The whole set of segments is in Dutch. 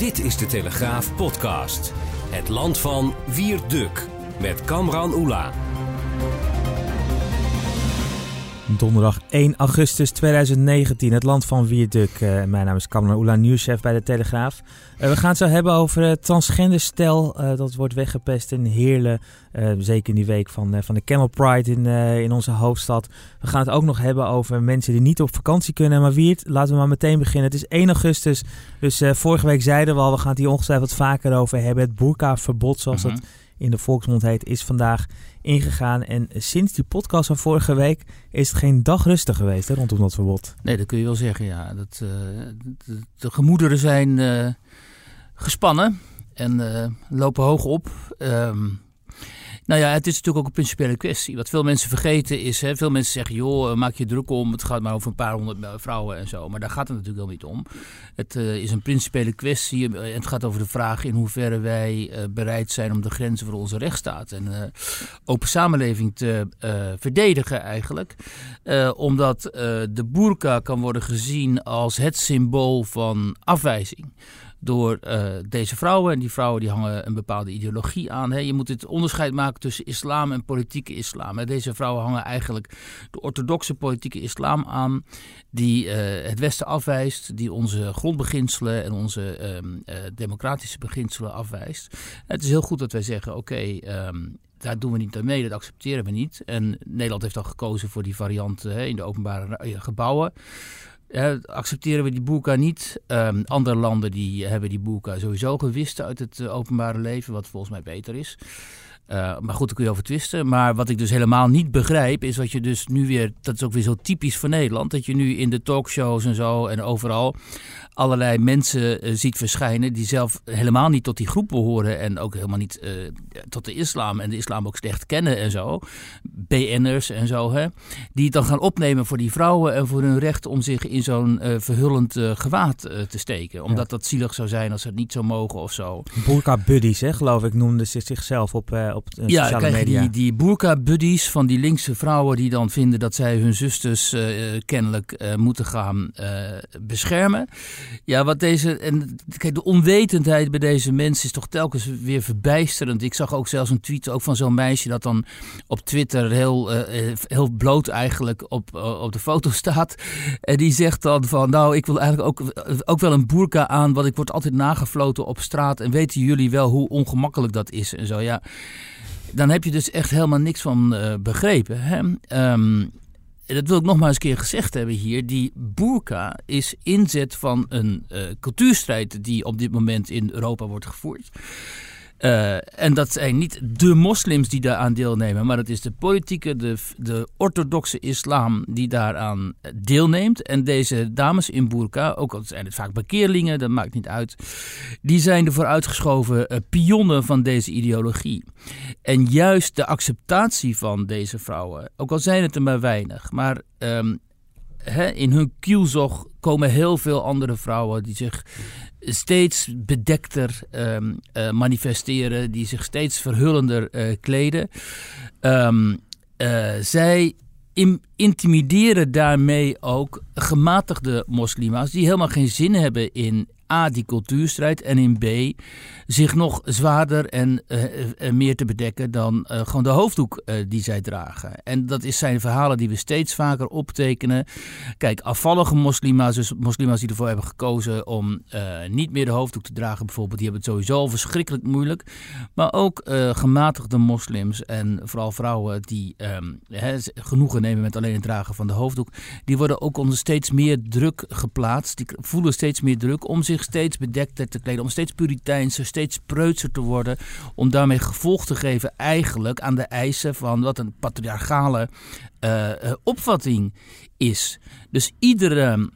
Dit is de Telegraaf podcast. Het land van Wierduk met Kamran Oela. Donderdag 1 augustus 2019, het land van Wierduk. Uh, mijn naam is Kamran Oela, nieuwschef bij de Telegraaf. Uh, we gaan het zo hebben over het transgenderstel uh, dat wordt weggepest in Heerlen. zeker in die week van, van de Camel Pride in, in onze hoofdstad. We gaan het ook nog hebben over mensen die niet op vakantie kunnen. Maar Wierd, laten we maar meteen beginnen. Het is 1 augustus, dus vorige week zeiden we al, we gaan het hier ongetwijfeld vaker over hebben. Het burka-verbod, zoals mm -hmm. dat in de volksmond heet, is vandaag ingegaan. En sinds die podcast van vorige week is het geen dag rustig geweest hè, rondom dat verbod. Nee, dat kun je wel zeggen, ja. Dat, uh, de, de, gemoederen zijn uh, gespannen en uh, lopen hoog op. Um, nou ja, het is natuurlijk ook een principiële kwestie. Wat veel mensen vergeten is, hè, veel mensen zeggen, joh, maak je druk om, het gaat maar over een paar honderd vrouwen en zo. Maar daar gaat het natuurlijk wel niet om. Het uh, is een principiële kwestie en het gaat over de vraag in hoeverre wij bereid zijn om de grenzen voor onze rechtsstaat en open samenleving te verdedigen eigenlijk. omdat de burka kan worden gezien als het symbool van afwijzing door uh, deze vrouwen. En die vrouwen die hangen een bepaalde ideologie aan. Hè. Je moet het onderscheid maken tussen islam en politieke islam. Hè. Deze vrouwen hangen eigenlijk de orthodoxe politieke islam aan. Die uh, het Westen afwijst. Die onze grondbeginselen en onze uh, democratische beginselen afwijst. Het is heel goed dat wij zeggen, oké... Um, daar doen we niet mee, dat accepteren we niet. En Nederland heeft al gekozen voor die variant hè, in de openbare gebouwen. Accepteren we die boerka niet. Um, andere landen die hebben die boerka sowieso gewist uit het uh, openbare leven, wat volgens mij beter is. Uh, maar goed, daar kun je over twisten. Maar wat ik dus helemaal niet begrijp, is wat je dus nu weer, dat is ook weer zo typisch voor Nederland, dat je nu in de talkshows en zo en overal allerlei mensen uh, ziet verschijnen die zelf helemaal niet tot die groep behoren en ook helemaal niet uh, tot de islam en de islam ook slecht kennen en zo. BN'ers en zo, hè. Die het dan gaan opnemen voor die vrouwen en voor hun recht om zich in zo'n uh, verhullend gewaad te steken. Omdat ja. dat zielig zou zijn als ze het niet zo mogen of zo. Burka buddies, hè, geloof ik, noemden ze zichzelf op, op ja, sociale media. Die, die burka buddies van die linkse vrouwen die dan vinden dat zij hun zusters kennelijk moeten gaan beschermen. Ja, wat deze. En kijk, de onwetendheid bij deze mensen is toch telkens weer verbijsterend. Ik zag ook zelfs een tweet ook van zo'n meisje dat dan op Twitter heel, uh, heel bloot eigenlijk op, uh, op de foto staat. En die zegt dan van nou, ik wil eigenlijk ook, ook wel een boerka aan, want ik word altijd nagefloten op straat. En weten jullie wel hoe ongemakkelijk dat is en zo. Ja, dan heb je dus echt helemaal niks van begrepen. Hè? Um, dat wil ik nog maar eens een keer gezegd hebben hier. Die burka is inzet van een uh, cultuurstrijd die op dit moment in Europa wordt gevoerd. Uh, en dat zijn niet de moslims die daaraan deelnemen, maar het is de politieke, de, de orthodoxe islam die daaraan deelneemt. En deze dames in burka, ook al zijn het vaak bekeerlingen, dat maakt niet uit, die zijn de vooruitgeschoven uh, pionnen van deze ideologie. En juist de acceptatie van deze vrouwen, ook al zijn het er maar weinig, maar he, in hun kielzog komen heel veel andere vrouwen die zich steeds bedekter um, uh, manifesteren, die zich steeds verhullender uh, kleden. Um, uh, zij intimideren daarmee ook gematigde moslima's die helemaal geen zin hebben in A, die cultuurstrijd en in B, zich nog zwaarder en uh, meer te bedekken dan gewoon de hoofddoek die zij dragen. En dat is zijn verhalen die we steeds vaker optekenen. Kijk, afvallige moslima's, dus moslima's die ervoor hebben gekozen om niet meer de hoofddoek te dragen bijvoorbeeld, die hebben het sowieso al verschrikkelijk moeilijk. Maar ook gematigde moslims en vooral vrouwen die he, genoegen nemen met alleen het dragen van de hoofddoek, die worden ook onder steeds meer druk geplaatst. Die voelen steeds meer druk om zich steeds bedekter te kleden, om steeds puriteinser, steeds preutser te worden, om daarmee gevolg te geven eigenlijk aan de eisen van wat een patriarchale uh, opvatting is. Dus iedere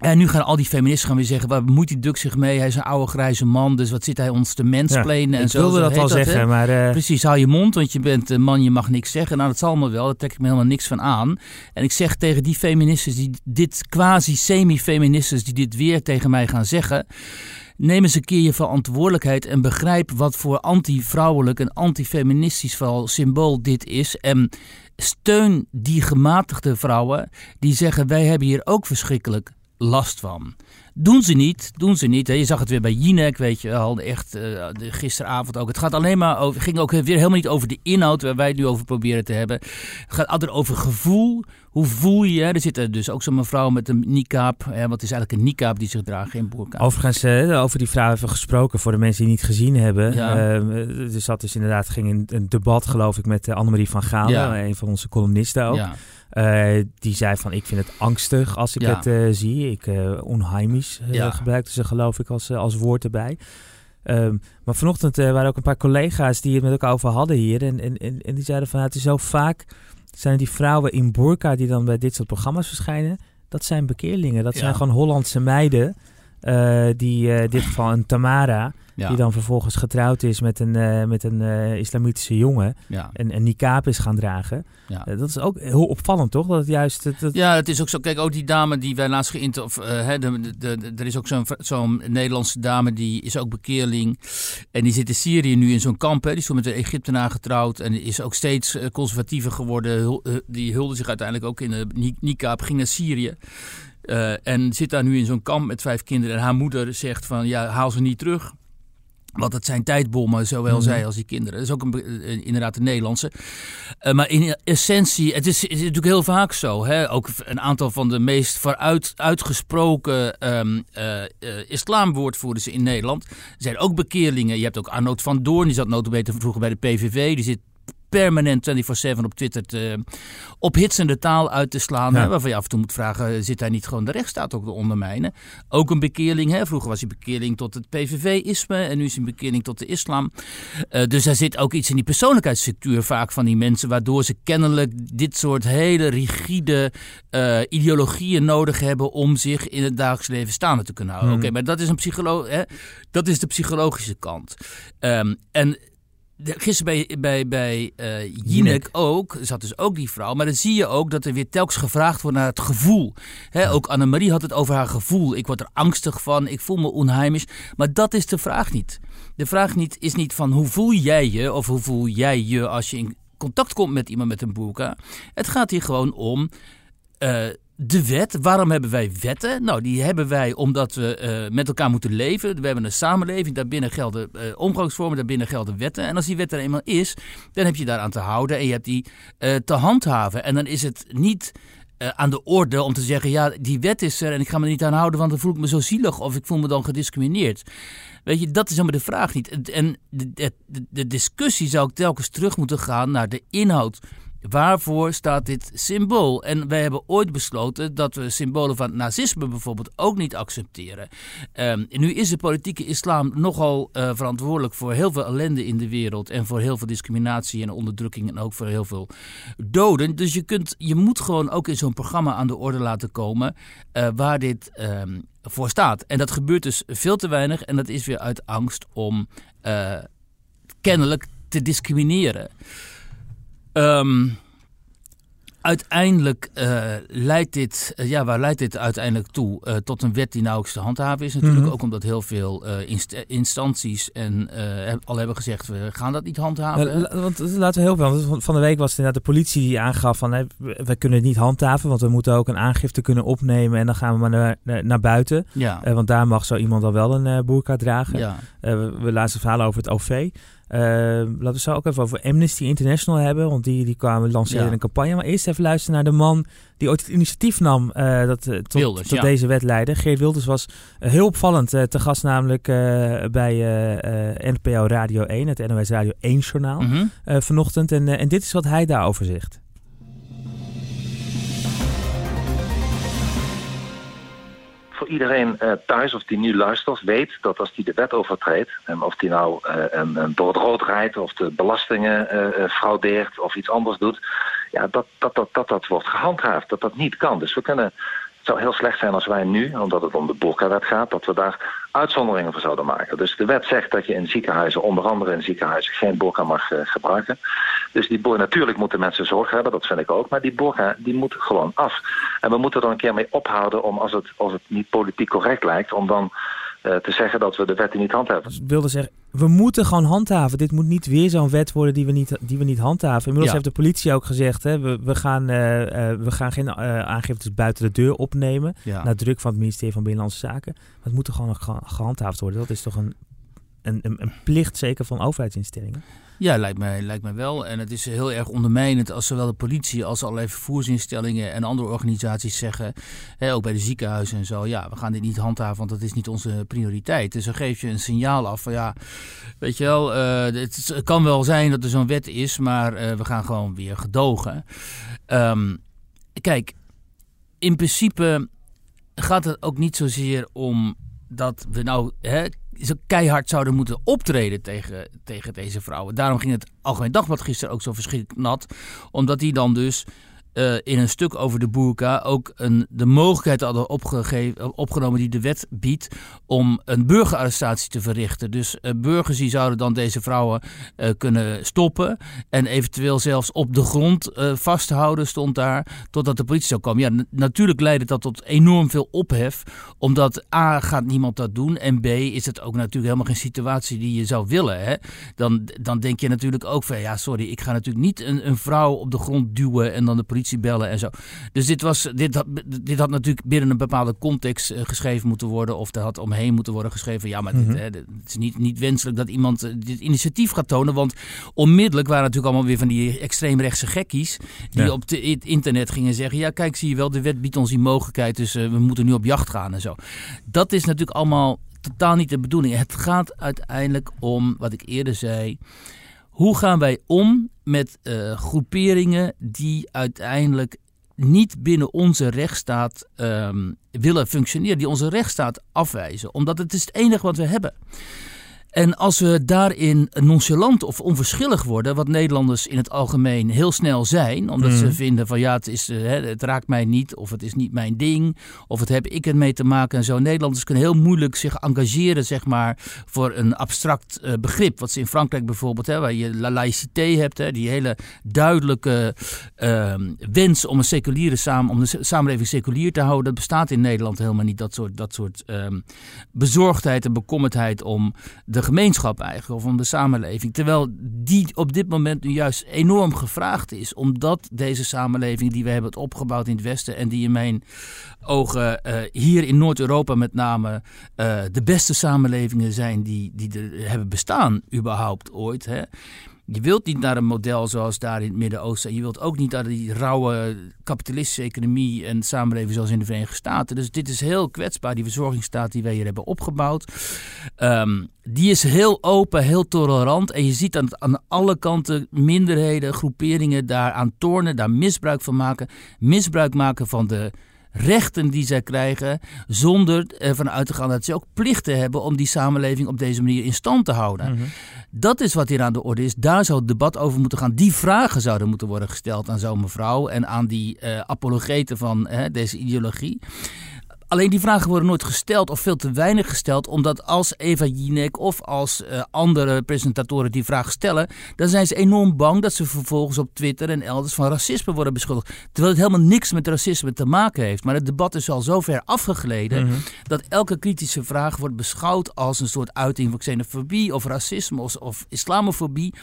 en nu gaan al die feministen gaan weer zeggen, waar bemoeit die Duk zich mee? Hij is een oude grijze man, dus wat zit hij ons te mensplenen? Ja, en zo. wilde zo dat wel dat, zeggen, maar... Uh... Precies, hou je mond, want je bent een man, je mag niks zeggen. Nou, dat zal me wel, daar trek ik me helemaal niks van aan. En ik zeg tegen die feministen, die dit quasi-semi-feministes, die dit weer tegen mij gaan zeggen... Neem eens een keer je verantwoordelijkheid en begrijp wat voor anti-vrouwelijk en anti-feministisch vooral symbool dit is. En steun die gematigde vrouwen die zeggen wij hebben hier ook verschrikkelijk last van. Doen ze niet, doen ze niet. Je zag het weer bij Jinek, weet je wel. Echt, uh, gisteravond ook. Het gaat alleen maar over, ging ook weer helemaal niet over de inhoud waar wij het nu over proberen te hebben. Het gaat altijd over gevoel. Hoe voel je? Er zit dus ook zo'n mevrouw met een niqab. Hè, wat is eigenlijk een niqab die zich draagt, geen burka. Overigens, uh, over die vrouw even gesproken voor de mensen die niet gezien hebben. Ja. Uh, er zat dus inderdaad ging een, een debat, geloof ik, met Annemarie van Gaal, ja. een van onze columnisten ook. Ja. Uh, die zei van, ik vind het angstig als ik het uh, zie. Ik, uh, onheimisch ja. gebruikte ze geloof ik als, als woord erbij. Um, maar vanochtend waren ook een paar collega's die het met elkaar over hadden hier. En, en, en, en die zeiden van, het is zo vaak zijn die vrouwen in burka die dan bij dit soort programma's verschijnen. Dat zijn bekeerlingen. Dat zijn gewoon Hollandse meiden. Die in dit geval een Tamara. Die dan vervolgens getrouwd is met een, uh, met een islamitische jongen. Ja. En een niqab is gaan dragen. Ja. Dat is ook heel opvallend, toch? Dat het juist, dat... Ja, het is ook zo. Kijk, ook die dame die wij laatst geïnter... Of, hè, de, de, de, er is ook zo'n zo'n Nederlandse dame, die is ook bekeerling. En die zit in Syrië nu in zo'n kamp. Hè. Die is toen met een Egyptenaar getrouwd. En is ook steeds conservatiever geworden. Die hulde zich uiteindelijk ook in de niqab. Ging naar Syrië. En zit daar nu in zo'n kamp met vijf kinderen. En haar moeder zegt van, ja, haal ze niet terug. Want het zijn tijdbommen, zowel mm. zij als die kinderen. Dat is ook een, inderdaad een Nederlandse. Uh, maar in essentie, het is, het is, natuurlijk heel vaak zo. Hè? Ook een aantal van de meest vooruit uitgesproken um, uh, islamwoordvoerders in Nederland zijn ook bekeerlingen. Je hebt ook Arnold van Doorn, die zat notabene vroeger bij de PVV. Die zit permanent 24-7 op Twitter te, ophitsende taal uit te slaan. Hè, waarvan je af en toe moet vragen, zit hij niet gewoon de rechtsstaat ook te ondermijnen? Ook een bekeerling. Hè? Vroeger was hij bekeerling tot het PVV-isme en nu is hij een bekeerling tot de islam. Uh, dus er zit ook iets in die persoonlijkheidsstructuur vaak van die mensen, waardoor ze kennelijk dit soort hele rigide uh, ideologieën nodig hebben om zich in het dagelijks leven staande te kunnen houden. Hmm. Oké, maar dat is, een psycholo hè? dat is de psychologische kant. Um, en gisteren bij, bij, bij uh, Jinek ook, zat dus ook die vrouw. Maar dan zie je ook dat er weer telkens gevraagd wordt naar het gevoel. He, ook Annemarie had het over haar gevoel. Ik word er angstig van, ik voel me onheimisch. Maar dat is de vraag niet. De vraag niet, is niet van hoe voel jij je of hoe voel jij je als je in contact komt met iemand met een boerka. Het gaat hier gewoon om... Uh, de wet. Waarom hebben wij wetten? Nou, die hebben wij omdat we uh, met elkaar moeten leven. We hebben een samenleving, daarbinnen gelden uh, omgangsvormen, daarbinnen gelden wetten. En als die wet er eenmaal is, dan heb je daaraan te houden en je hebt die uh, te handhaven. En dan is het niet aan de orde om te zeggen, ja, die wet is er en ik ga me niet aan houden, want dan voel ik me zo zielig of ik voel me dan gediscrimineerd. Weet je, dat is helemaal de vraag niet. En de, de, de discussie zou ik telkens terug moeten gaan naar de inhoud Waarvoor staat dit symbool? En wij hebben ooit besloten dat we symbolen van nazisme bijvoorbeeld ook niet accepteren. Um, nu is de politieke islam nogal uh, verantwoordelijk voor heel veel ellende in de wereld. En voor heel veel discriminatie en onderdrukking. En ook voor heel veel doden. Dus je, kunt, je moet gewoon ook in zo'n programma aan de orde laten komen uh, waar dit um, voor staat. En dat gebeurt dus veel te weinig. En dat is weer uit angst om uh, kennelijk te discrimineren. Um, uiteindelijk uh, leidt dit, uh, ja, waar leidt dit uiteindelijk toe? Uh, tot een wet die nauwelijks te handhaven is. Natuurlijk mm ook omdat heel veel inst instanties en, al hebben gezegd, we gaan dat niet handhaven. want laten we heel veel, van de week was het inderdaad de politie die aangaf van, hey, we kunnen het niet handhaven, want we moeten ook een aangifte kunnen opnemen en dan gaan we maar naar, naar, buiten. Ja. want daar mag zo iemand dan wel een boerka dragen. Ja. we, we lazen verhalen over het OV. Uh, laten we zo ook even over Amnesty International hebben, want die, die kwamen lanceren ja. een campagne. Maar eerst even luisteren naar de man die ooit het initiatief nam uh, dat, uh, tot, Wilders, tot ja. deze wet leidde. Geert Wilders was heel opvallend te gast namelijk bij NPO Radio 1, het NOS Radio 1 journaal, mm -hmm. vanochtend. En, en dit is wat hij daarover zegt. Voor iedereen uh, thuis, of die nu luistert, weet dat als die de wet overtreedt, en of die nou uh, een, een door het rood rijdt, of de belastingen uh, fraudeert, of iets anders doet, ja, dat, dat, dat, dat dat wordt gehandhaafd, dat dat niet kan. Dus we kunnen het zou heel slecht zijn als wij nu, omdat het om de burka-wet gaat, dat we daar uitzonderingen voor zouden maken. Dus de wet zegt dat je in ziekenhuizen, onder andere in ziekenhuizen, geen burka mag uh, gebruiken. Dus die boer, natuurlijk moeten mensen zorg hebben, dat vind ik ook. Maar die burka, die moet gewoon af. En we moeten er een keer mee ophouden om, als het, als het niet politiek correct lijkt, om dan te zeggen dat we de wetten niet handhaven. Dus wilde zeggen, we moeten gewoon handhaven. Dit moet niet weer zo'n wet worden die we niet, die we niet handhaven. Inmiddels heeft de politie ook gezegd, hè, we, we, gaan, we gaan geen aangiftes buiten de deur opnemen. Ja. Naar druk van het ministerie van Binnenlandse Zaken. Maar het moet er gewoon gehandhaafd worden. Dat is toch een, een, een plicht zeker van overheidsinstellingen? Ja, lijkt mij, lijkt mij wel. En het is heel erg ondermijnend als zowel de politie als allerlei vervoersinstellingen en andere organisaties zeggen, hè, ook bij de ziekenhuizen en zo, ja, we gaan dit niet handhaven, want dat is niet onze prioriteit. Dus dan geef je een signaal af van ja, weet je wel, uh, het, kan wel zijn dat er zo'n wet is, maar uh, we gaan gewoon weer gedogen. Um, kijk, in principe gaat het ook niet zozeer om dat we nou hè, zo keihard zouden moeten optreden tegen, tegen deze vrouwen. Daarom ging het Algemeen Dagblad gisteren ook zo verschrikkelijk nat. Omdat die dan dus uh, in een stuk over de boerka ook een, de mogelijkheid hadden opgegeven, opgenomen die de wet biedt om een burgerarrestatie te verrichten. Dus uh, burgers die zouden dan deze vrouwen uh, kunnen stoppen en eventueel zelfs op de grond vasthouden, stond daar, totdat de politie zou komen. Ja, natuurlijk leidde dat tot enorm veel ophef, omdat A gaat niemand dat doen en B is het ook natuurlijk helemaal geen situatie die je zou willen. Hè? Dan, dan denk je natuurlijk ook van ja, sorry, ik ga natuurlijk niet een, een vrouw op de grond duwen en dan de politie bellen en zo. Dus dit, was, dit, had, dit had natuurlijk binnen een bepaalde context uh, geschreven moeten worden. Of er had omheen moeten worden geschreven. Ja, maar mm -hmm. dit, het is niet, niet wenselijk dat iemand uh, dit initiatief gaat tonen. Want onmiddellijk waren natuurlijk allemaal weer van die extreemrechtse gekkies. Die ja. op het internet gingen zeggen. Ja, kijk, zie je wel, de wet biedt ons die mogelijkheid. Dus uh, we moeten nu op jacht gaan en zo. Dat is natuurlijk allemaal totaal niet de bedoeling. Het gaat uiteindelijk om, wat ik eerder zei. Hoe gaan wij om met uh, groeperingen die uiteindelijk niet binnen onze rechtsstaat um, willen functioneren, die onze rechtsstaat afwijzen? Omdat het is het enige wat we hebben. En als we daarin nonchalant of onverschillig worden, wat Nederlanders in het algemeen heel snel zijn, omdat ze mhm. vinden van ja, het, is, eh, het raakt mij niet, of het is niet mijn ding, of het heb ik ermee te maken en zo. Nederlanders kunnen heel moeilijk zich engageren, zeg maar, voor een abstract uh, begrip. Wat ze in Frankrijk bijvoorbeeld, hè, waar je la laïcité hebt, hè, die hele duidelijke uh, wens om een seculiere samen, om de samenleving seculier te houden, dat bestaat in Nederland helemaal niet. Dat soort, dat soort um, bezorgdheid en bekommerdheid om de de gemeenschap eigenlijk, of om de samenleving. Terwijl die op dit moment nu juist enorm gevraagd is. Omdat deze samenleving die we hebben opgebouwd in het Westen en die in mijn ogen uh, hier in Noord-Europa met name uh, de beste samenlevingen zijn die, die er hebben bestaan überhaupt ooit. Hè. Je wilt niet naar een model zoals daar in het Midden-Oosten. Je wilt ook niet naar die rauwe kapitalistische economie en samenleving zoals in de Verenigde Staten. Dus dit is heel kwetsbaar, die verzorgingsstaat die wij hier hebben opgebouwd. Um, die is heel open, heel tolerant. En je ziet aan, aan alle kanten minderheden, groeperingen daar aan tornen, daar misbruik van maken. Misbruik maken van de rechten die zij krijgen, zonder ervan uit te gaan dat ze ook plichten hebben om die samenleving op deze manier in stand te houden. Mhm. Dat is wat hier aan de orde is. Daar zou het debat over moeten gaan. Die vragen zouden moeten worden gesteld aan zo'n mevrouw en aan die uh, apologeten van deze ideologie. Alleen die vragen worden nooit gesteld of veel te weinig gesteld. Omdat als Eva Jinek of als uh, andere presentatoren die vraag stellen. dan zijn ze enorm bang dat ze vervolgens op Twitter en elders van racisme worden beschuldigd. Terwijl het helemaal niks met racisme te maken heeft. Maar het debat is al zo ver afgegleden. Mm -hmm. dat elke kritische vraag wordt beschouwd als een soort uiting van xenofobie of racisme of, of islamofobie.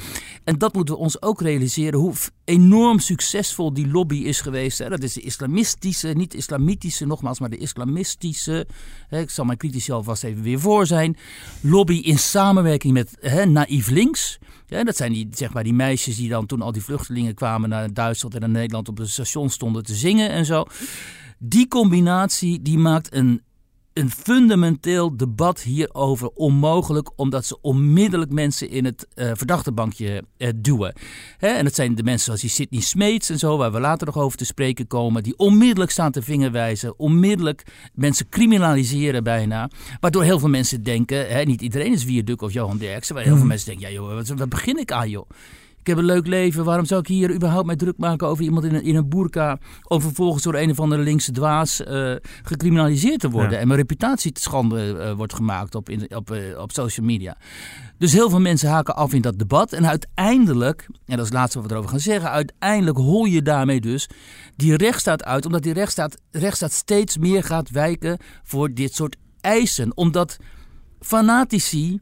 En dat moeten we ons ook realiseren. Hoe enorm succesvol die lobby is geweest. Hè. Dat is de islamistische, niet islamitische nogmaals, maar de islamistische hè, ik zal mijn kritisch alvast even weer voor zijn, lobby in samenwerking met hè, Naïef Links. Ja, dat zijn die, zeg maar, die meisjes die dan toen al die vluchtelingen kwamen naar Duitsland en naar Nederland op het station stonden te zingen en zo. Die combinatie die maakt een een fundamenteel debat hierover onmogelijk, omdat ze onmiddellijk mensen in het uh, verdachtebankje uh, duwen. Hè? En dat zijn de mensen zoals die Sidney Smeets en zo, waar we later nog over te spreken komen, die onmiddellijk staan te vingerwijzen, onmiddellijk mensen criminaliseren bijna, waardoor heel veel mensen denken, hè, niet iedereen is Wierduk of Johan Derksen, waar heel veel mhm. mensen denken, ja joh, wat, wat begin ik aan joh? Ik heb een leuk leven. Waarom zou ik hier überhaupt mij druk maken over iemand in een, in een boerka... om vervolgens door een of andere linkse dwaas uh, gecriminaliseerd te worden... en mijn reputatie te schande uh, wordt gemaakt op, in, op, uh, op social media. Dus heel veel mensen haken af in dat debat. En uiteindelijk, en dat is het laatste wat we erover gaan zeggen... uiteindelijk hol je daarmee dus die rechtsstaat uit... omdat die rechtsstaat, rechtsstaat steeds meer gaat wijken voor dit soort eisen. Omdat fanatici,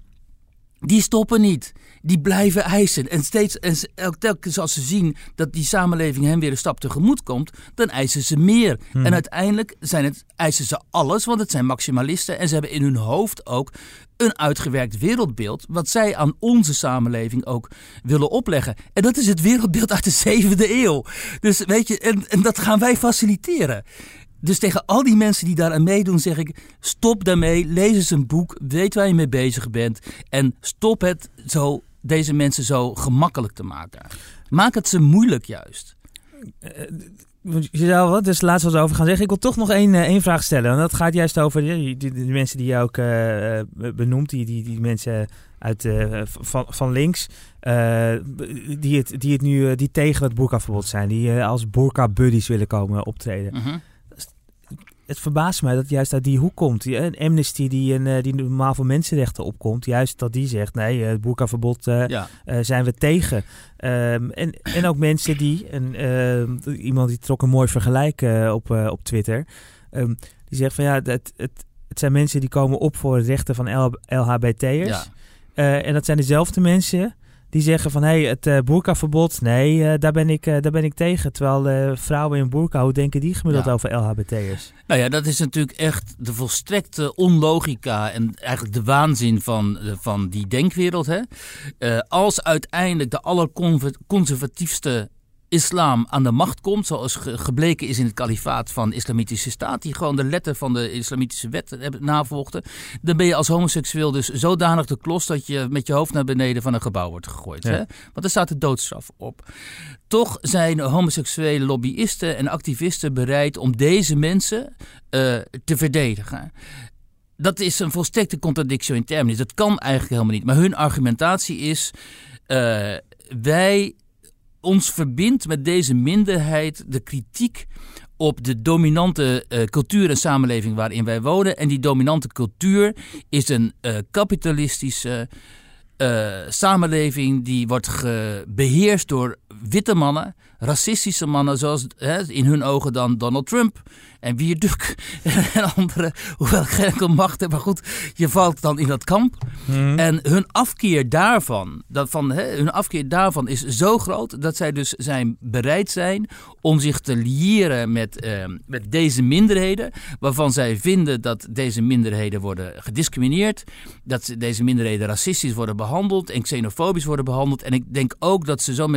die stoppen niet. Die blijven eisen. En steeds, en telkens als ze zien dat die samenleving hen weer een stap tegemoet komt, dan eisen ze meer. Hmm. En uiteindelijk zijn het, eisen ze alles, want het zijn maximalisten. En ze hebben in hun hoofd ook een uitgewerkt wereldbeeld, wat zij aan onze samenleving ook willen opleggen. En dat is het wereldbeeld uit de zevende eeuw. Dus weet je, en, en dat gaan wij faciliteren. Dus tegen al die mensen die daaraan meedoen, zeg ik: stop daarmee, lees eens een boek, weet waar je mee bezig bent. En stop het zo, deze mensen zo gemakkelijk te maken. Maak het ze moeilijk juist. Je zou wat, dus laatst wat over gaan zeggen. Ik wil toch nog één, eh, één vraag stellen. En dat gaat juist over die, die, die mensen die je ook eh, eh, benoemt. Die, die, die mensen uit, eh, van, van links. eh, die, het, die het nu eh, die tegen het boerkaverbod zijn. Die eh, als boerka-buddies willen komen optreden. Mhm. Het verbaast mij dat juist uit die hoek komt. Die, een Amnesty die, een, eh, die normaal voor mensenrechten opkomt. Juist dat die zegt, nee, het boerkaverbod eh, Ja. eh, zijn we tegen. Ehm, en, en ook mensen die, en, ehm, iemand die trok een mooi vergelijk eh, op, eh, op Twitter. Ehm, die zegt van ja, het, het, het zijn mensen die komen op voor de rechten van L- LHBT'ers. Ja. Eh, en dat zijn dezelfde mensen die zeggen van hé, hey, het eh boerkaverbod, nee, eh, daar, ben ik, eh, daar ben ik tegen. Terwijl vrouwen in boerka, hoe denken die gemiddeld Ja. over LHBT'ers? Nou ja, dat is natuurlijk echt de volstrekte onlogica en eigenlijk de waanzin van, van die denkwereld. Hè? Als uiteindelijk de allerconservatiefste islam aan de macht komt, zoals ge- gebleken is in het kalifaat van de Islamitische Staat, die gewoon de letter van de Islamitische wet hebben navolgde, dan ben je als homoseksueel dus zodanig de klos dat je met je hoofd naar beneden van een gebouw wordt gegooid. Ja. Hè? Want er staat de doodstraf op. Toch zijn homoseksuele lobbyisten en activisten bereid om deze mensen eh, te verdedigen. Dat is een volstrekte contradictio in terminis. Dat kan eigenlijk helemaal niet. Maar hun argumentatie is: eh, wij, ons verbindt met deze minderheid de kritiek op de dominante eh, cultuur en samenleving waarin wij wonen. En die dominante cultuur is een eh, kapitalistische eh, samenleving die wordt beheerst door witte mannen, racistische mannen, zoals hè, in hun ogen dan Donald Trump en Wierduk en andere, hoewel geen macht heb, maar goed, je valt dan in dat kamp. En hun afkeer daarvan, dat van, hè, hun afkeer daarvan is zo groot dat zij dus zijn bereid zijn om zich te liëren met, eh, met deze minderheden, waarvan zij vinden dat deze minderheden worden gediscrimineerd, dat ze- deze minderheden racistisch worden behandeld en xenofobisch worden behandeld. En ik denk ook dat ze zo'n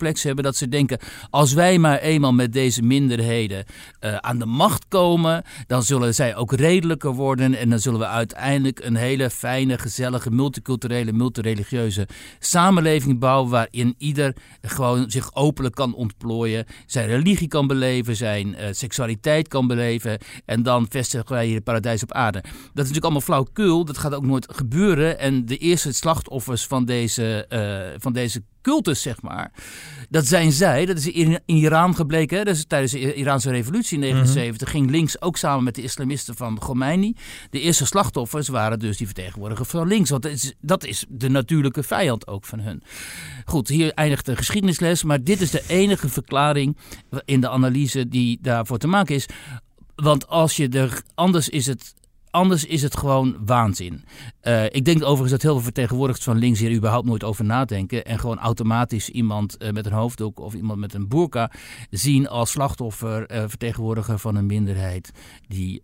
messiascomplex hebben dat ze denken, als wij maar eenmaal met deze minderheden eh, aan de macht komen, dan zullen zij ook redelijker worden en dan zullen we uiteindelijk een hele fijne, gezellige, multiculturele, multireligieuze samenleving bouwen waarin ieder gewoon zich openlijk kan ontplooien, zijn religie kan beleven, zijn eh, seksualiteit kan beleven en dan vestigen wij hier het paradijs op aarde. Dat is natuurlijk allemaal flauwkul, dat gaat ook nooit gebeuren en de eerste slachtoffers van deze, eh, van deze cultus, zeg maar. Dat zijn zij, dat is in, in Iran gebleken. Hè? Dat is tijdens de Iraanse revolutie in 1979 ging links ook samen met de islamisten van Khomeini. De eerste slachtoffers waren dus die vertegenwoordigers van links. Want dat is, dat is de natuurlijke vijand ook van hun. Goed, hier eindigt de geschiedenisles. Maar dit is de enige verklaring in de analyse die daarvoor te maken is. Want als je er. Anders is het anders is het gewoon waanzin. Uh, ik denk overigens dat heel veel vertegenwoordigers van links hier überhaupt nooit over nadenken. En gewoon automatisch iemand uh, met een hoofddoek of iemand met een burka zien als slachtoffer, uh, vertegenwoordiger van een minderheid die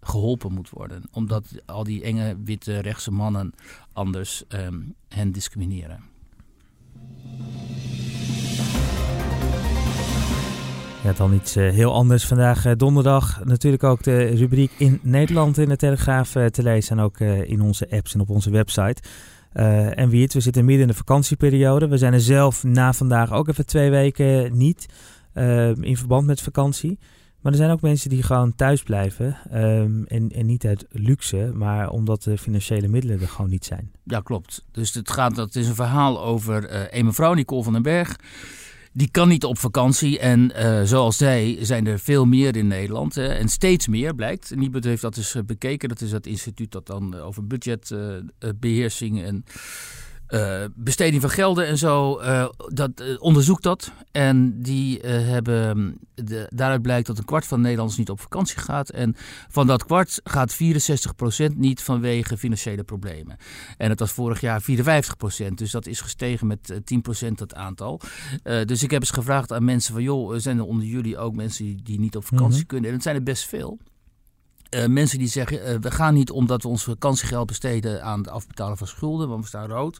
geholpen moet worden. Omdat al die enge witte rechtse mannen anders um, hen discrimineren. Ja, dan iets uh, heel anders. Vandaag uh, donderdag natuurlijk ook de rubriek in Nederland in de Telegraaf uh, te lezen. En ook in onze apps en op onze website. en wie het, we zitten midden in de vakantieperiode. We zijn er zelf na vandaag ook even twee weken niet. in verband met vakantie. Maar er zijn ook mensen die gewoon thuis blijven. Um, en, en niet uit luxe, maar omdat de financiële middelen er gewoon niet zijn. Ja, klopt. Dus het, gaat, het is een verhaal over een mevrouw, Nicole van den Berg. Die kan niet op vakantie en uh, zoals zij zijn er veel meer in Nederland. Hè, en steeds meer blijkt. Nibud heeft dat dus bekeken. Dat is dat instituut dat dan over budgetbeheersing en uh, besteding van gelden en zo, uh, dat, uh, onderzoekt dat. En die hebben, de, daaruit blijkt dat een kwart van de Nederlanders niet op vakantie gaat. En van dat kwart gaat 64% niet vanwege financiële problemen. En het was vorig jaar 54%, dus dat is gestegen met 10% dat aantal. dus ik heb eens gevraagd aan mensen van, joh, zijn er onder jullie ook mensen die, die niet op vakantie mm -hmm. kunnen? En het zijn er best veel. Uh, mensen die zeggen, uh, we gaan niet omdat we ons vakantiegeld besteden aan het afbetalen van schulden, want we staan rood.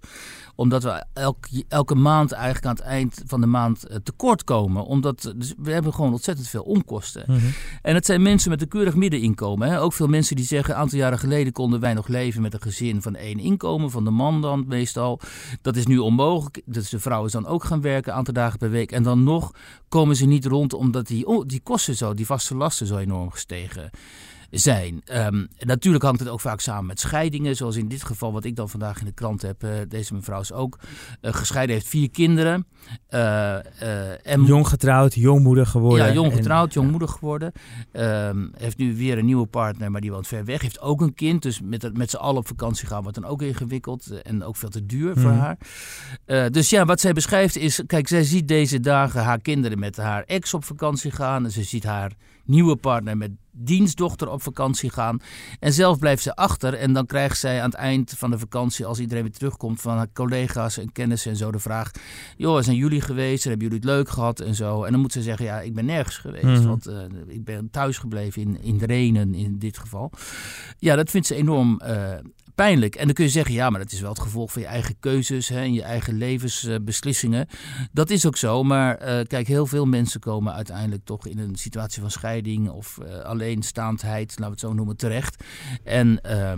Omdat we elk, elke maand eigenlijk aan het eind van de maand uh, tekort komen. Omdat dus we hebben gewoon ontzettend veel onkosten. Mm -hmm. En het zijn mensen met een keurig middeninkomen. Hè? Ook veel mensen die zeggen, een aantal jaren geleden konden wij nog leven met een gezin van één inkomen. Van de man dan meestal. Dat is nu onmogelijk. Dus de vrouw is dan ook gaan werken, een aantal dagen per week. En dan nog komen ze niet rond omdat die, oh, die kosten zo, die vaste lasten zo enorm gestegen zijn. Um, natuurlijk hangt het ook vaak samen met scheidingen, zoals in dit geval wat ik dan vandaag in de krant heb. Uh, deze mevrouw is ook uh, gescheiden, heeft vier kinderen. Uh, en, jong getrouwd, jongmoeder geworden. Ja, jong getrouwd, en, jongmoeder geworden. Um, heeft nu weer een nieuwe partner, maar die woont ver weg. Heeft ook een kind, dus met, met z'n allen op vakantie gaan wordt dan ook ingewikkeld en ook veel te duur voor mm. haar. dus ja, wat zij beschrijft is, kijk, zij ziet deze dagen haar kinderen met haar ex op vakantie gaan. En ze ziet haar nieuwe partner met dienstdochter op vakantie gaan. En zelf blijft ze achter. En dan krijgt zij aan het eind van de vakantie, als iedereen weer terugkomt van haar collega's en kennissen en zo, de vraag: Joh, zijn jullie geweest en hebben jullie het leuk gehad en zo? En dan moet ze zeggen: Ja, ik ben nergens geweest. Mm -hmm. Want uh, ik ben thuis gebleven in, in Renen in dit geval. Ja, dat vindt ze enorm uh, pijnlijk. En dan kun je zeggen, ja, maar dat is wel het gevolg van je eigen keuzes hè, en je eigen levensbeslissingen. dat is ook zo, maar uh, kijk, heel veel mensen komen uiteindelijk toch in een situatie van scheiding of uh, alleenstaandheid, laten we het zo noemen, terecht. En uh,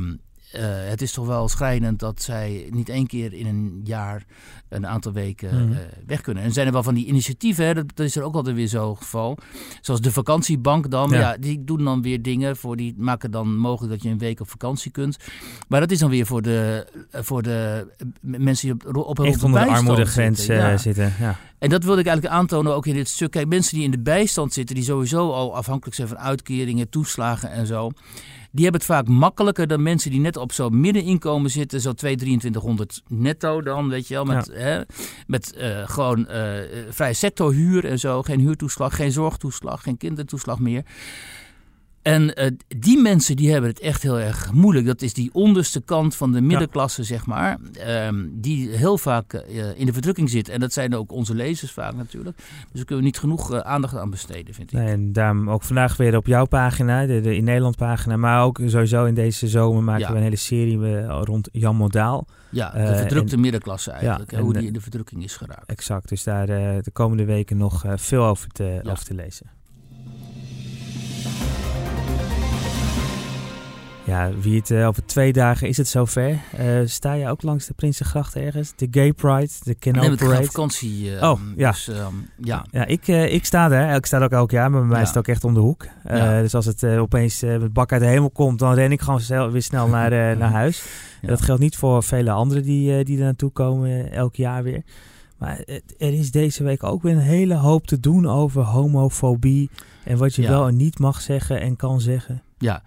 het is toch wel schrijnend dat zij niet één keer in een jaar een aantal weken mm. uh, weg kunnen. En zijn er wel van die initiatieven, hè, dat, dat, is er ook altijd weer zo'n geval. Zoals de vakantiebank dan. Ja. ja. die doen dan weer dingen voor die maken dan mogelijk dat je een week op vakantie kunt. Maar dat is dan weer voor de, voor de mensen die op, op Echt onder de armoedegrens zitten. Ja. zitten ja. En dat wilde ik eigenlijk aantonen ook in dit stuk. Kijk, mensen die in de bijstand zitten, die sowieso al afhankelijk zijn van uitkeringen, toeslagen en zo die hebben het vaak makkelijker dan mensen die net op zo'n middeninkomen zitten. Zo 2, 2300 netto dan, weet je wel. Met, ja. hè, met uh, gewoon uh, vrije sectorhuur en zo. Geen huurtoeslag, geen zorgtoeslag, geen kindertoeslag meer. En uh, die mensen die hebben het echt heel erg moeilijk. Dat is die onderste kant van de middenklasse, ja. zeg maar. Um, die heel vaak uh, in de verdrukking zit. En dat zijn ook onze lezers vaak natuurlijk. Dus daar kunnen we niet genoeg uh, aandacht aan besteden, vind ik. Nee, en daarom ook vandaag weer op jouw pagina, de, de In Nederland pagina. Maar ook sowieso in deze zomer maken ja. we een hele serie rond Jan Modaal. Ja, de verdrukte en, middenklasse eigenlijk. Ja, hoe die in de verdrukking is geraakt. Exact, dus daar de komende weken nog veel over te, over te lezen. Ja, wie het uh, over twee dagen is het zover. Uh, sta je ook langs de Prinsengracht ergens? De Gay Pride, de Canal nee, Parade? vakantie. Uh, oh, ja. Dus, um, ja. ja ik, ik sta er. Ik sta er ook elk jaar, maar bij mij ja. is het ook echt om de hoek. Ja. Dus als het opeens met bak uit de hemel komt, dan ren ik gewoon weer snel naar, naar huis. Dat geldt niet voor vele anderen die, die er naartoe komen elk jaar weer. Maar er is deze week ook weer een hele hoop te doen over homofobie. En wat je wel en niet mag zeggen en kan zeggen. Ja.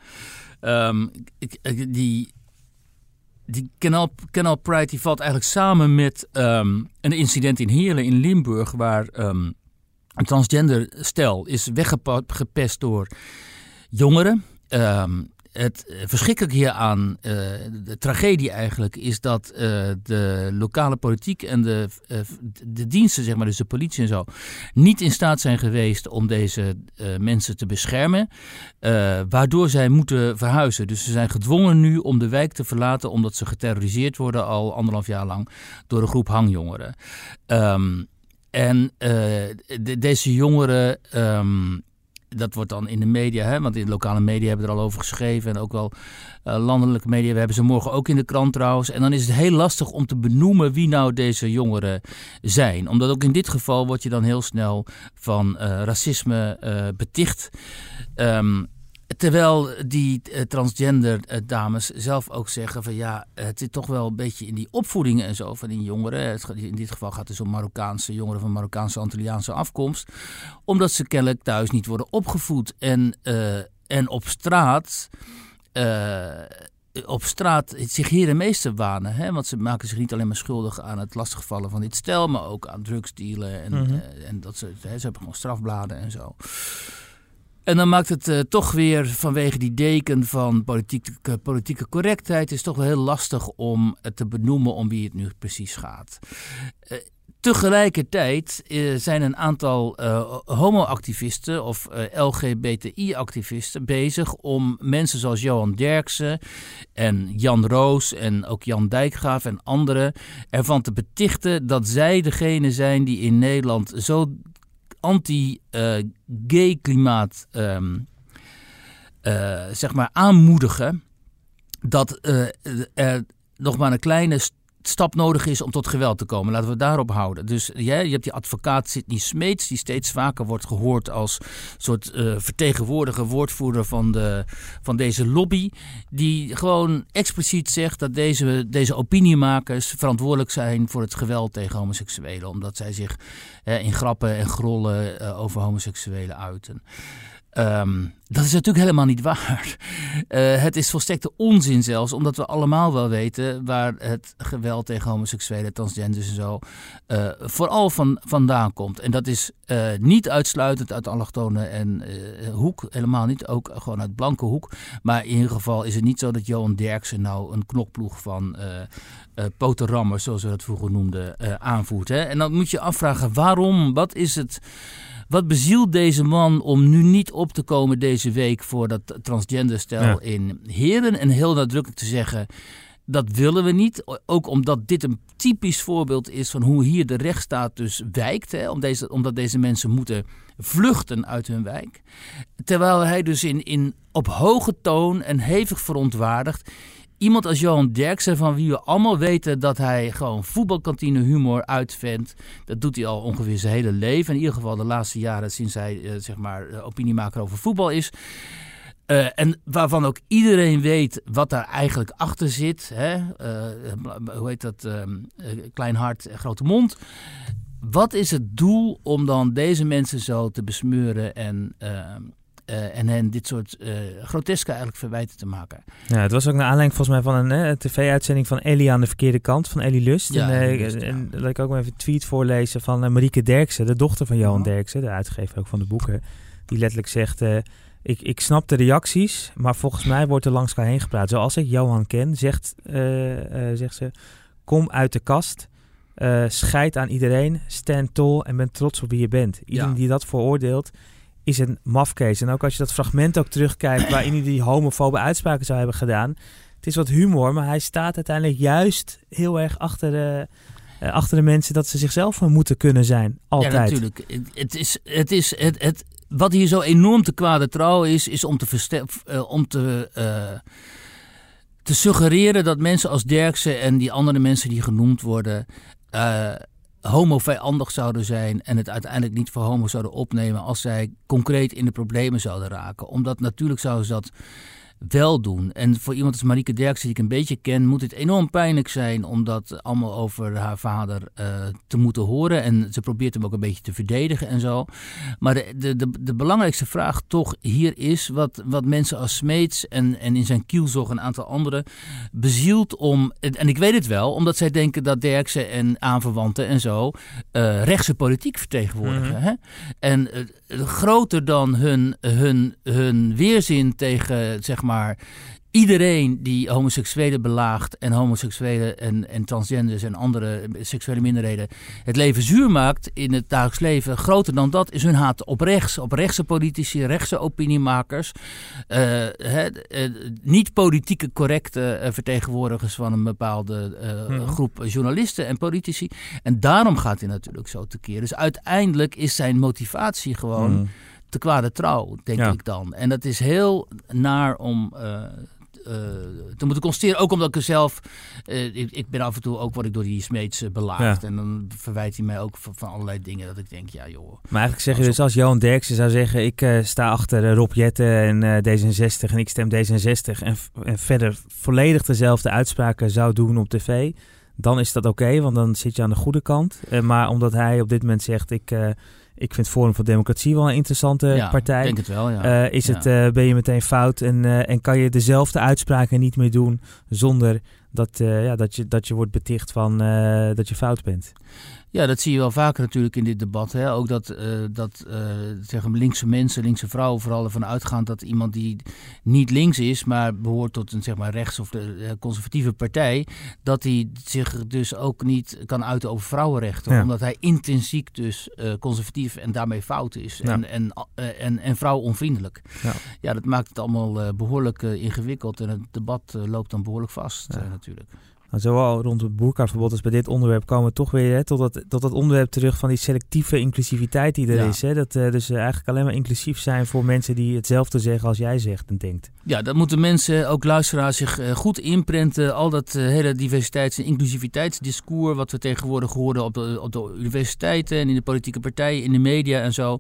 Ik, die, die Canal, Canal Pride die valt eigenlijk samen met um, een incident in Heerlen in Limburg, waar um, een transgender stel is weggepest door jongeren. Het eh, verschrikkelijke hieraan, uh, de tragedie eigenlijk, is dat uh, de lokale politiek en de, de diensten, zeg maar, dus de politie en zo, niet in staat zijn geweest om deze mensen te beschermen, waardoor zij moeten verhuizen. Dus ze zijn gedwongen nu om de wijk te verlaten, omdat ze geterroriseerd worden al anderhalf jaar lang door een groep hangjongeren. Um, en de, deze jongeren um, dat wordt dan in de media, hè, want in de lokale media hebben er al over geschreven. En ook wel uh, landelijke media. We hebben ze morgen ook in de krant trouwens. En dan is het heel lastig om te benoemen wie nou deze jongeren zijn. Omdat ook in dit geval word je dan heel snel van uh, racisme uh, beticht. Um, Terwijl die uh, transgender uh, dames zelf ook zeggen van ja, het zit toch wel een beetje in die opvoedingen en zo van die jongeren. Het, in dit geval gaat het dus om Marokkaanse jongeren van Marokkaanse Antilliaanse afkomst. Omdat ze kennelijk thuis niet worden opgevoed en, uh, en op straat op straat zich heer en meester wanen. Hè? Want ze maken zich niet alleen maar schuldig aan het lastigvallen van dit stel, maar ook aan drugsdealen. En, Mhm. eh, en dat ze, hè, ze hebben gewoon strafbladen en zo. En dan maakt het eh, toch weer vanwege die deken van politieke, politieke correctheid... is toch wel heel lastig om het te benoemen om wie het nu precies gaat. Eh, tegelijkertijd eh, zijn een aantal eh, homoactivisten of eh, LGBTI-activisten bezig... om mensen zoals Johan Derksen en Jan Roos en ook Jan Dijkgraaf en anderen... ervan te betichten dat zij degene zijn die in Nederland zo anti-gay klimaat ehm, eh, zeg maar aanmoedigen dat eh, er nog maar een kleine stap nodig is om tot geweld te komen. Laten we daarop houden. Dus jij, je hebt die advocaat Sidney Smeets, die steeds vaker wordt gehoord als soort eh, vertegenwoordiger, woordvoerder van, de, van deze lobby. Die gewoon expliciet zegt dat deze, deze opiniemakers verantwoordelijk zijn voor het geweld tegen homoseksuelen. Omdat zij zich eh, in grappen en grollen eh, over homoseksuelen uiten. Ehm, dat is natuurlijk helemaal niet waar. Eh, het is volstrekte onzin zelfs, omdat we allemaal wel weten waar het geweld tegen homoseksuelen, transgenders en zo eh, vooral van, vandaan komt. En dat is eh, niet uitsluitend uit allochtone en hoek, helemaal niet, ook gewoon uit blanke hoek. Maar in ieder geval is het niet zo dat Johan Derksen nou een knokploeg van potenrammers, zoals we dat vroeger noemden, aanvoert. Hè? En dan moet je afvragen waarom, wat is het... Wat bezielt deze man om nu niet op te komen deze week voor dat transgenderstel Ja. in Heren en heel nadrukkelijk te zeggen dat willen we niet. Ook omdat dit een typisch voorbeeld is van hoe hier de rechtsstaat dus wijkt. Hè? Om deze, omdat deze mensen moeten vluchten uit hun wijk. Terwijl hij dus in, in, op hoge toon en hevig verontwaardigd Iemand als Johan Derksen, van wie we allemaal weten dat hij gewoon voetbalkantine humor uitvindt. Dat doet hij al ongeveer zijn hele leven. In ieder geval de laatste jaren sinds hij eh, zeg maar eh, opiniemaker over voetbal is. Eh, en waarvan ook iedereen weet wat daar eigenlijk achter zit. Hè? Eh, hoe heet dat? ehm, eh, klein hart, grote mond. Wat is het doel om dan deze mensen zo te besmeuren en, eh, en hen dit soort eh, groteske eigenlijk verwijten te maken? Ja, het was ook naar aanleiding volgens mij van een tv-uitzending van Ellie aan de verkeerde kant, van Ellie Lust. Ja, en, eh, Lust, ja. en laat ik ook maar even een tweet voorlezen van Marieke Derksen, de dochter van Johan Ja. Derksen, de uitgever ook van de boeken. Die letterlijk zegt, ik, ik snap de reacties, maar volgens mij wordt er langs elkaar heen gepraat. Zoals ik Johan ken, zegt, zegt ze, kom uit de kast. eh scheid aan iedereen, stand tall en ben trots op wie je bent. Iedereen Ja. die dat veroordeelt, is een mafkees. En ook als je dat fragment ook terugkijkt waarin hij die homofobe uitspraken zou hebben gedaan. Het is wat humor, maar hij staat uiteindelijk juist heel erg achter de, eh, achter de mensen dat ze zichzelf moeten kunnen zijn. Altijd. Ja, natuurlijk. Het- is, het is, het, het, wat hier zo enorm te kwade trouw is, is om te, eh, om te, eh, te suggereren dat mensen als Derksen en die andere mensen die genoemd worden, homo-vijandig zouden zijn en het uiteindelijk niet voor homo zouden opnemen als zij concreet in de problemen zouden raken. Omdat natuurlijk zouden ze dat wel doen. En voor iemand als Marieke Derksen, die ik een beetje ken, moet het enorm pijnlijk zijn om dat allemaal over haar vader eh, te moeten horen. En ze probeert hem ook een beetje te verdedigen en zo. Maar de, de, de, de belangrijkste vraag toch hier is wat, wat mensen als Smeets en, en in zijn kielzog een aantal anderen bezielt om, en ik weet het wel, omdat zij denken dat Derksen en aanverwanten en zo eh, rechtse politiek vertegenwoordigen. Mhm. hè? En eh, groter dan hun, hun, hun weerzin tegen, zeg maar, iedereen die homoseksuelen belaagt en homoseksuelen en, en transgenders en andere seksuele minderheden het leven zuur maakt in het dagelijks leven, groter dan dat is hun haat op rechts, op rechtse politici, rechtse opiniemakers, eh, eh, niet politieke correcte eh, vertegenwoordigers van een bepaalde Mhm. groep journalisten en politici. En daarom gaat hij natuurlijk zo tekeer. Dus uiteindelijk is zijn motivatie gewoon Mm. Te kwade trouw, denk Ja. ik dan. En dat is heel naar om eh, eh, te moeten constateren. Ook omdat ik er zelf... eh, ik, ik ben af en toe ook word ik door die Smeets belaagd. Ja. En dan verwijt hij mij ook van, van allerlei dingen dat ik denk, ja joh. Maar eigenlijk zeg je dus als Johan Derksen zou zeggen... ik sta achter Rob Jetten en eh, D66 en ik stem D66... En, en verder volledig dezelfde uitspraken zou doen op tv... dan is dat oké, want dan zit je aan de goede kant. Maar omdat hij op dit moment zegt... ik, ik vind Forum voor Democratie wel een interessante ja, partij. Ik denk het wel, ja. Uh, is ja. het, uh, ben je meteen fout en, uh, en kan je dezelfde uitspraken niet meer doen zonder dat, ja, dat, je, dat je wordt beticht van dat je fout bent? Ja, dat zie je wel vaker natuurlijk in dit debat. Hè? Ook dat, uh, dat uh, zeggen linkse mensen, linkse vrouwen vooral ervan uitgaan dat iemand die niet links is, maar behoort tot een zeg maar, rechts- of de conservatieve partij, dat hij zich dus ook niet kan uiten over vrouwenrechten. Ja. Omdat hij intrinsiek dus conservatief en daarmee fout is. Ja. En, en, en, en vrouwonvriendelijk. Ja. ja, dat maakt het allemaal behoorlijk ingewikkeld en het debat loopt dan behoorlijk vast. Natuurlijk. Nou, zowel rond het boerkaverbod als bij dit onderwerp komen we toch weer hè, tot, dat, tot dat onderwerp terug van die selectieve inclusiviteit die er Ja. is. Hè? Dat uh, dus uh, eigenlijk alleen maar inclusief zijn voor mensen die hetzelfde zeggen als jij zegt en denkt. Ja, dat moeten mensen, ook luisteraars, zich uh, goed inprenten. Al dat hele diversiteits- en inclusiviteitsdiscours wat we tegenwoordig horen op de, op de universiteiten en in de politieke partijen, in de media en zo.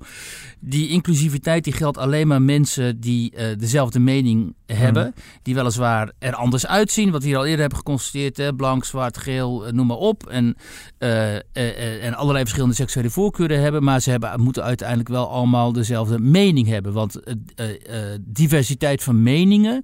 Die inclusiviteit die geldt alleen maar mensen die dezelfde mening hebben. Mhm. Die weliswaar er anders uitzien, wat we hier al eerder hebben geconstateerd. Hè? Blank, zwart, geel, noem maar op. En, uh, uh, en allerlei verschillende seksuele voorkeuren hebben. Maar ze hebben, moeten uiteindelijk wel allemaal dezelfde mening hebben. Want diversiteit van meningen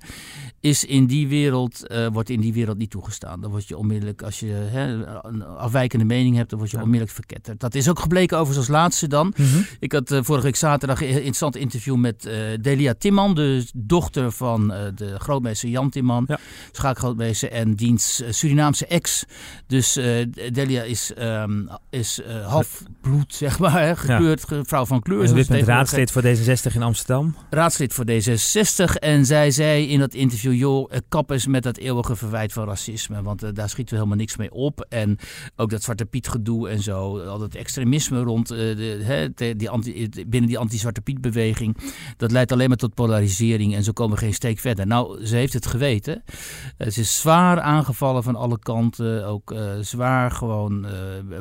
is in die wereld, wordt in die wereld niet toegestaan. Dan word je onmiddellijk, als je hè, een afwijkende mening hebt, dan word je Ja. onmiddellijk verketterd. Dat is ook gebleken overigens als laatste dan. Mhm. Ik had vorige week zaterdag een interessant interview met Delia Timman, de dochter van de grootmeester Jan Timman. Ja. Schaakgrootmeester en diens Surinaamse ex. Dus uh, Delia is, um, is uh, halfbloed, zeg maar, hè, gekleurd, ja. vrouw van kleur. En dit bent raadslid voor D66 in Amsterdam. Raadslid voor D66. En zij zei in dat interview, joh, kap eens met dat eeuwige verwijt van racisme. Want uh, daar schieten we helemaal niks mee op. En ook dat Zwarte Piet gedoe en zo. Al dat extremisme rond, de, hè, die anti, binnen die anti-Zwarte Piet beweging. Dat leidt alleen maar tot polarisering. En zo komen we geen steek verder. Nou, ze heeft het geweten. ze is zwaar aangevallen van alle kanten. Ook uh, zwaar gewoon uh,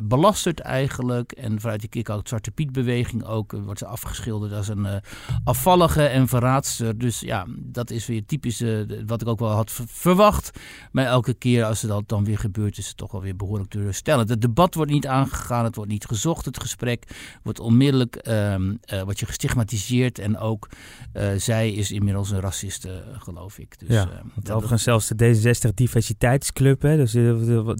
belasterd eigenlijk. En vanuit die kick-out Zwarte Piet beweging ook uh, wordt ze afgeschilderd als een afvallige en verraadster. Dus ja, dat is weer typisch wat ik ook wel had verwacht. Maar elke keer als dat dan weer gebeurt is het toch wel weer behoorlijk teleurstellend. Het debat wordt niet aangegaan, het wordt niet gezocht. Het gesprek wordt onmiddellijk um, wordt je gestigmatiseerd. En ook zij is inmiddels een raciste, geloof ik. Dus, ja, overigens zelfs de D66 diversiteitsclub, hè, dus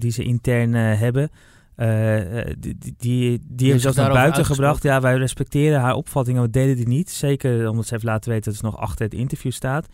die ze intern uh, hebben. Uh, die die, die, die hebben zelfs naar buiten gebracht. Ja, wij respecteren haar opvattingen, we deden die niet. Zeker omdat ze heeft laten weten dat ze nog achter het interview staat.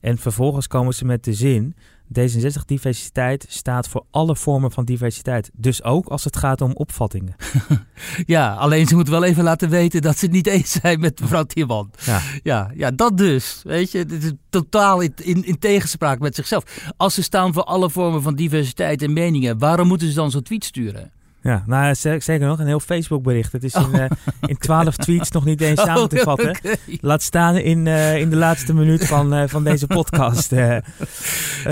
En vervolgens komen ze met de zin... D66 diversiteit staat voor alle vormen van diversiteit. Dus ook als het gaat om opvattingen. ja, alleen ze moeten wel even laten weten dat ze het niet eens zijn met mevrouw Timman. Ja. Ja, ja, dat dus. Weet je, dit is totaal in, in, in, tegenspraak met zichzelf. Als ze staan voor alle vormen van diversiteit en meningen, waarom moeten ze dan zo'n tweet sturen? Ja, nou zeker nog, een heel Facebook bericht. Het is in, uh, in 12 tweets nog niet eens samen te vatten. Oh, okay. Laat staan in, uh, in de laatste minuut van, uh, van deze podcast.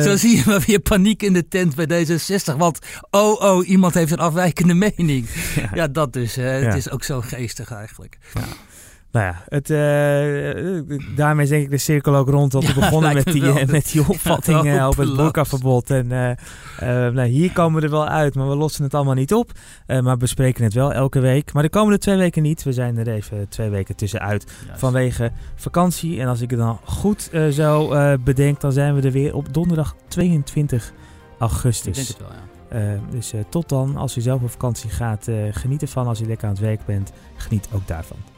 Zo zie je maar weer paniek in de tent bij D66. Want oh, oh, iemand heeft een afwijkende mening. Ja, ja dat dus. Het is ook zo geestig eigenlijk. Ja. Nou ja, het, uh, daarmee is denk ik de cirkel ook rond. Dat we begonnen met die, uh, met die opvatting uh, over het burkaverbod. En nou, hier komen we er wel uit, maar we lossen het allemaal niet op. maar bespreken het wel elke week. Maar de komende twee weken niet. We zijn er even twee weken tussenuit Juist. vanwege vakantie. En als ik het dan goed zo bedenk, dan zijn we er weer op donderdag 22 augustus. Ik denk het wel, ja. Uh, dus uh, tot dan, als u zelf op vakantie gaat, uh, geniet ervan. Als u lekker aan het werk bent, geniet ook daarvan.